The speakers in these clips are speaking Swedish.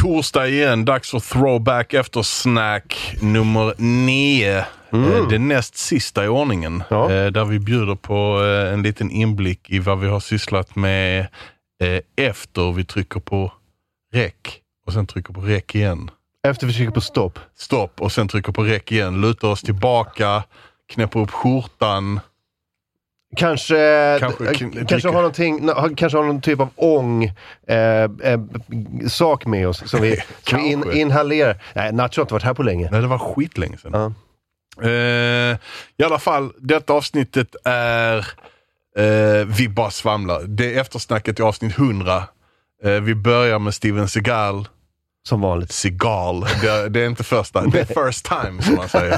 torsdag igen. Dags för throwback efter snack nummer nio. Mm. Det näst sista i ordningen. Ja. Eh, där vi bjuder på eh, en liten inblick i vad vi har sysslat med efter vi trycker på räck och sen trycker på räck igen. Efter vi trycker på stopp? Stopp och sen trycker på räck igen. Lutar oss tillbaka, knäpper upp skjortan Kanske, kanske, kanske, har någonting, kanske har någon typ av ång eh, eh, sak med oss som vi, som vi in, inhalerar. Nej, Nacho har inte varit här på länge. Nej, det var skitlänge sedan. Uh. Eh, I alla fall, detta avsnittet är eh, Vi bara svamlar. Det är eftersnacket i avsnitt 100. Eh, vi börjar med Steven Seagal. Som vanligt. Seagal. Det, det, är inte första, det är first time som man säger.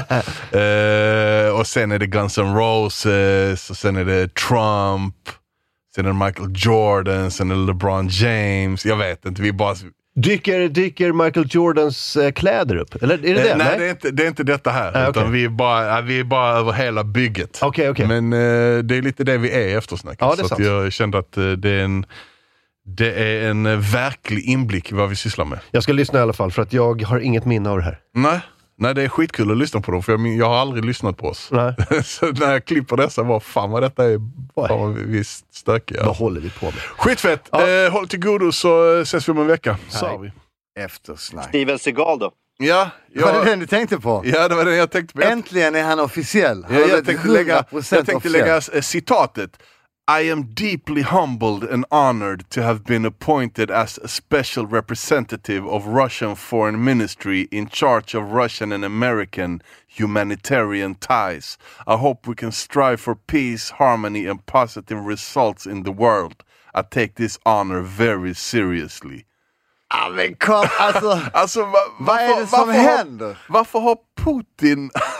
uh, och sen är det Guns N' Roses, och sen är det Trump, sen är det Michael Jordan, sen är det LeBron James. Jag vet inte, vi bara... Dyker, dyker Michael Jordans uh, kläder upp? Eller är det uh, det? Nej, det är, inte, det är inte detta här. Ah, utan vi, är bara, vi är bara över hela bygget. Okay, okay. Men det är lite det vi är i eftersnacket. Ja, så jag kände att det är en det är en eh, verklig inblick i vad vi sysslar med. Jag ska lyssna i alla fall, för att jag har inget minne av det här. Nej, Nej det är skitkul att lyssna på dem, för jag, jag har aldrig lyssnat på oss. Nej. så när jag klipper dessa, vad fan vad detta är vad vi stökiga. Vad håller vi på med? Skitfett! Ja. Eh, håll till godo så ses vi om en vecka. Så vi. Eftersnack. Steven Seagal då? Ja, jag, var det den du tänkte på? Ja, det var den jag tänkte på. Äntligen är han officiell. Han ja, jag, tänkte lägga, jag tänkte lägga citatet. I am deeply humbled and honored to have been appointed as a special representative of Russian Foreign Ministry in charge of Russian and American humanitarian ties. I hope we can strive for peace, harmony, and positive results in the world. I take this honor very seriously. Ja men kom, alltså, alltså va, vad är det som händer? Har, varför har Putin...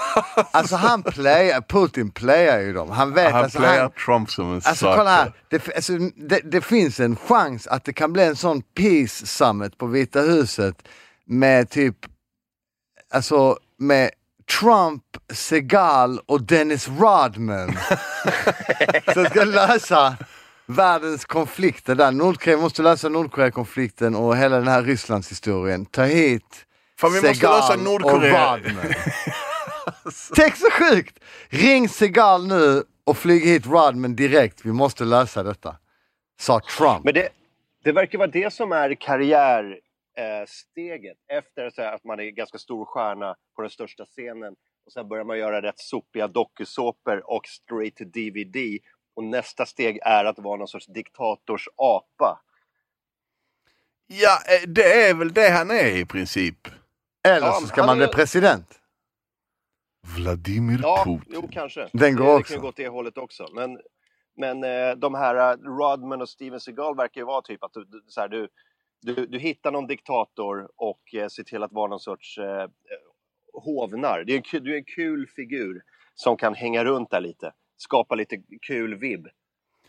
alltså han playar, Putin playar ju dem. Han vet han alltså, playar han, Trump som en Alltså kolla här, det, alltså, det, det, finns en chans att det kan bli en sån peace summit på Vita huset med typ, alltså med Trump, Segal och Dennis Rodman. som ska lösa världens konflikter där. Nordkorea måste lösa Nordkorea-konflikten och hela den här Rysslandshistorien. Ta hit Fan, vi måste lösa Nordkorea. Tänk så sjukt! Ring Segal nu och flyg hit Rodman direkt. Vi måste lösa detta. Sa Trump. Men det, det verkar vara det som är karriärsteget. Eh, Efter så att man är ganska stor stjärna på den största scenen och sen börjar man göra rätt sopiga dokusåpor och straight to DVD och nästa steg är att vara någon sorts diktators apa. Ja, eh, det är väl det han är i princip. Eller så ska man bli president. Vladimir ja, Putin. Jo, kanske. Den går det, också. Det kan gå åt det hållet också. Men, men eh, de här uh, Rodman och Steven Seagal verkar ju vara typ att du, så här, du, du, du hittar någon diktator och eh, ser till att vara någon sorts eh, hovnar. Det är en, du är en kul figur som kan hänga runt där lite skapa lite kul vibb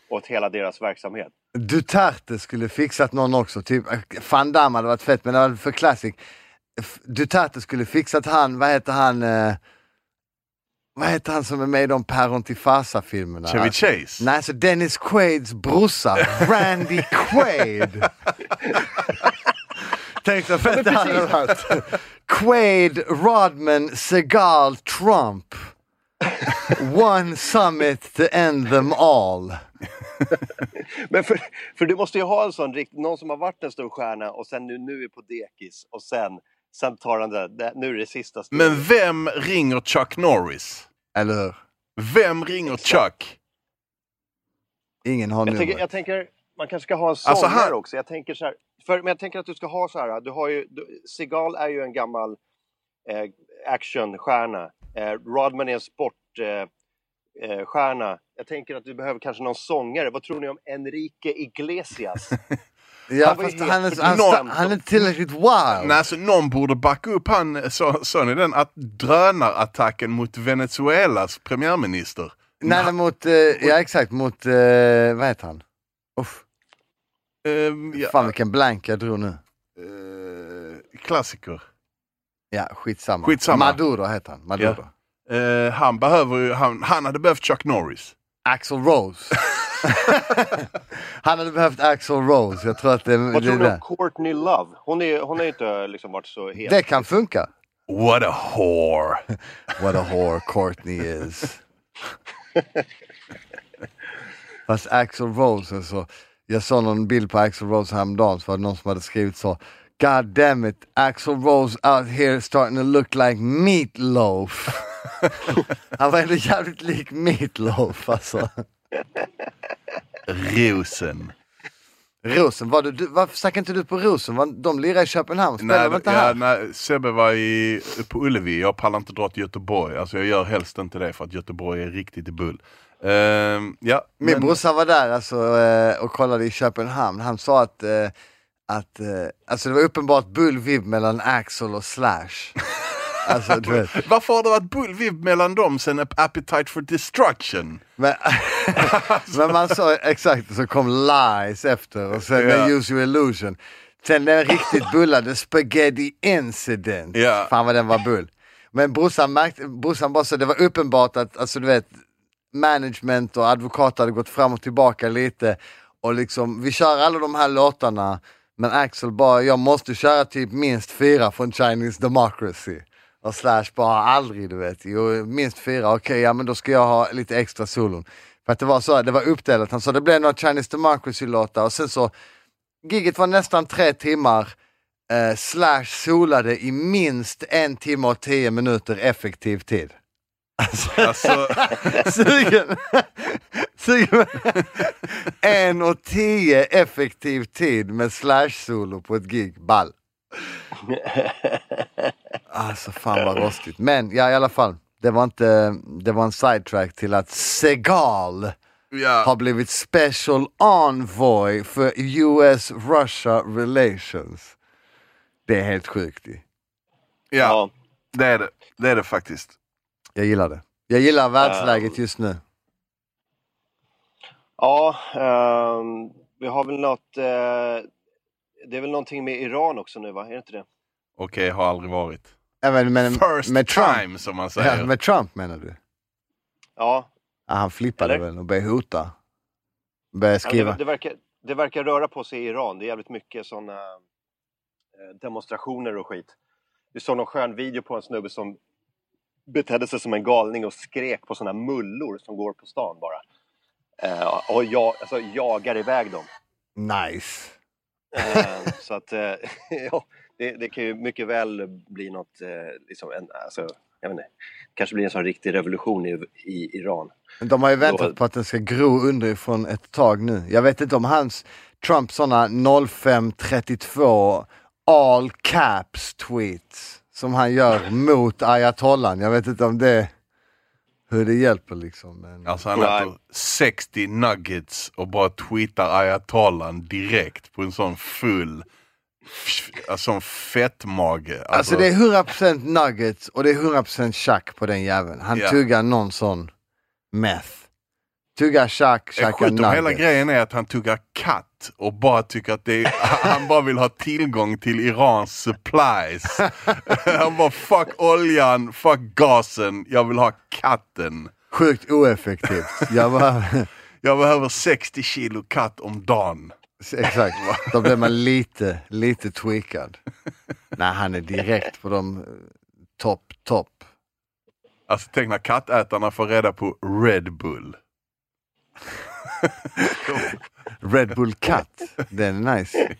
åt hela deras verksamhet. Duterte skulle fixat någon också, typ Van Damme hade varit fett men det var för classic. Duterte skulle fixat han, vad heter han, eh, vad heter han som är med i de Päron till Farsa-filmerna? Chevy Chase? Nej, så Dennis Quaids brorsa, Randy Quaid. Tänk så fett det hade varit. Quaid, Rodman, Segal, Trump. One summit to end them all. Men för, för du måste ju ha en sån rikt, någon som har varit en stor stjärna och sen nu, nu är på dekis och sen, sen tar han det, nu är det sista steget. Men vem ringer Chuck Norris? Eller? Vem ringer Chuck? Ingen har jag nummer. tänker, jag tänker, man kanske ska ha en sångare alltså han... också. Jag tänker så här, för, men jag tänker att du ska ha så här, du har ju, du, Seagal är ju en gammal eh, actionstjärna Eh, Rodman är en sportstjärna. Eh, jag tänker att du behöver kanske någon sångare. Vad tror ni om Enrique Iglesias? Ja, han fast han är, han, någon, han är tillräckligt wild. Nej, alltså, någon borde backa upp han, så, sa ni den, att drönarattacken mot Venezuelas premiärminister. Nej, nej mot, eh, ja exakt, mot, eh, vad heter han? Uff. Um, ja. Fan vilken blank jag drog nu. Uh, klassiker. Ja, skitsamma. skitsamma. Maduro heter han. Maduro. Ja. Uh, han, behöver han, han hade behövt Chuck Norris. Axel Rose. han hade behövt Axel Rose. Jag tror att det, Vad det tror du är om Courtney Love? Hon, är, hon har inte liksom varit så het. Det kan funka. What a whore! What a whore Courtney is. Fast Axel Rose alltså. Jag såg någon bild på Axel Rose häromdagen så var det någon som hade skrivit så. God damn it, Axel Rose out here starting to look like meatloaf. Han var ändå jävligt lik meatloaf alltså. Rosen. Rosen, var du, varför stack inte du på Rosen? De lirar i Köpenhamn, spelar Nej, inte ja, här? nej, Sebbe var i, på Ullevi, jag pallar inte dra till Göteborg. Alltså jag gör helst inte det för att Göteborg är riktigt i bull. Ehm, ja, Min men- brorsa var där alltså, eh, och kollade i Köpenhamn. Han sa att, eh, att eh, alltså det var uppenbart bullvibb mellan Axel och Slash. Alltså du vet. Varför har det varit bullvibb mellan dem sen Appetite for Destruction? Men, men man sa exakt, så kom Lies efter och sen Ja. Use Your Illusion. Sen den riktigt bullade Spaghetti Incident. Ja. Fan vad den var bull. Men brorsan märkte, brorsan bara så det var uppenbart att, alltså du vet, management och advokat hade gått fram och tillbaka lite. Och liksom, vi kör alla de här låtarna, men Axel bara, jag måste köra typ minst fyra från Chinese Democracy. Och Slash bara, aldrig du vet. Jo, minst fyra, okej, ja men då ska jag ha lite extra solon. För att det var så, det var uppdelat. Han sa det blev några Chinese Democracy-låtar och sen så, giget var nästan tre timmar. Eh, Slash solade i minst en timme och tio minuter effektiv tid. Alltså, Sugen! Sugen! en och tio effektiv tid med slash-solo på ett gig. Ball. Alltså fan vad rostigt. Men ja i alla fall. Det var inte, det var en sidetrack till att Segal har ja, blivit special envoy för US-Russia relations. Det är helt sjukt. ju. ja, Ja. det är det. Det är det faktiskt. Jag gillar det. Jag gillar världsläget just nu. Ja, ehm, vi har väl något... eh, det är väl någonting med Iran också nu va? Är det inte det? Okej, har aldrig varit. Även med, First med Trump. time som man säger. Ja, med Trump menar du? Ja, Ja, han flippade Eller? väl och började hota. Började Ja, skriva. Det, det, verkar, det verkar röra på sig i Iran. Det är jävligt mycket sådana demonstrationer och skit. Vi såg någon skön video på en snubbe som betedde sig som en galning och skrek på sådana mullor som går på stan bara. Eh, och jag, alltså, jagar iväg dem. Nice. Eh, så att eh, ja, det, det kan ju mycket väl bli något, eh, liksom en, alltså, jag vet inte, kanske blir en sån riktig revolution i, i Iran. Men De har ju väntat Då- på att den ska gro underifrån ett tag nu. Jag vet inte om hans Trumps sådana 0532 all caps tweets som han gör mot ayatollan. Jag vet inte om det hur det hjälper liksom. Men... Alltså han äter 60 nuggets och bara tweetar ayatollan direkt på en sån full, alltså en fettmage. Alltså, Alltså det är 100% nuggets och det är 100% tjack på den jäveln. Han Ja. tuggar någon sån meth. Tuggar tjack, tjackar om hela nuggets. grejen är att han tuggar katt och bara tycker att det är, han bara vill ha tillgång till Irans supplies. han bara fuck oljan, fuck gasen, jag vill ha katten. Sjukt oeffektivt. Jag bara, Jag behöver 60 kilo katt om dagen. Exakt, då blir man lite, lite tweakad. Nej, han är direkt på de eh, topp, topp. Alltså tänk när kattätarna får reda på Red Bull. Red Bull Cut, den är nice.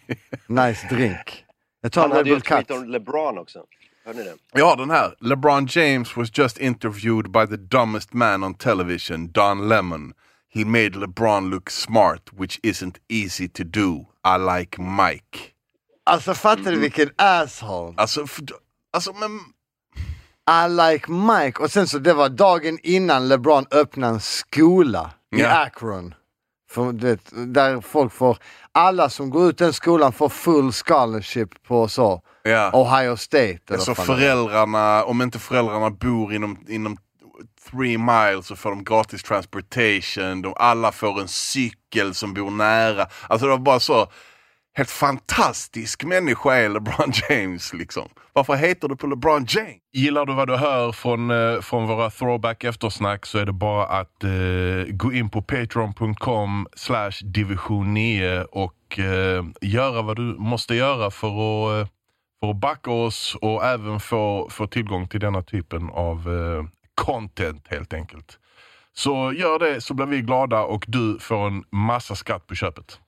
Nice drink. Jag tar Han Red hade ju Bull Cut. tweet om LeBron också. Hörde ni det? Ja, den här. LeBron James was just interviewed by the dumbest man on television, Don Lemon. He made LeBron look smart, which isn't easy to do. I like Mike. Alltså fattar du vilken asshole? Alltså, alltså men... I like Mike. Och sen så det var dagen innan LeBron öppnade en skola i Ja. Akron. För, vet, där folk får, alla som går ut den skolan får full scholarship på så, Ja. Ohio State. Eller Alltså föräldrarna, om inte föräldrarna bor inom, inom three miles så får de gratis transportation. De, alla får en cykel som bor nära. Alltså det var bara så. helt fantastisk människa är LeBron James liksom? Varför heter du på LeBron James? Gillar du vad du hör från, eh, från våra throwback eftersnack så är det bara att eh, gå in på patreon.com slash division 9 och eh, göra vad du måste göra för att, eh, för att backa oss och även få, få tillgång till denna typen av eh, content helt enkelt. Så gör det så blir vi glada och du får en massa skatt på köpet.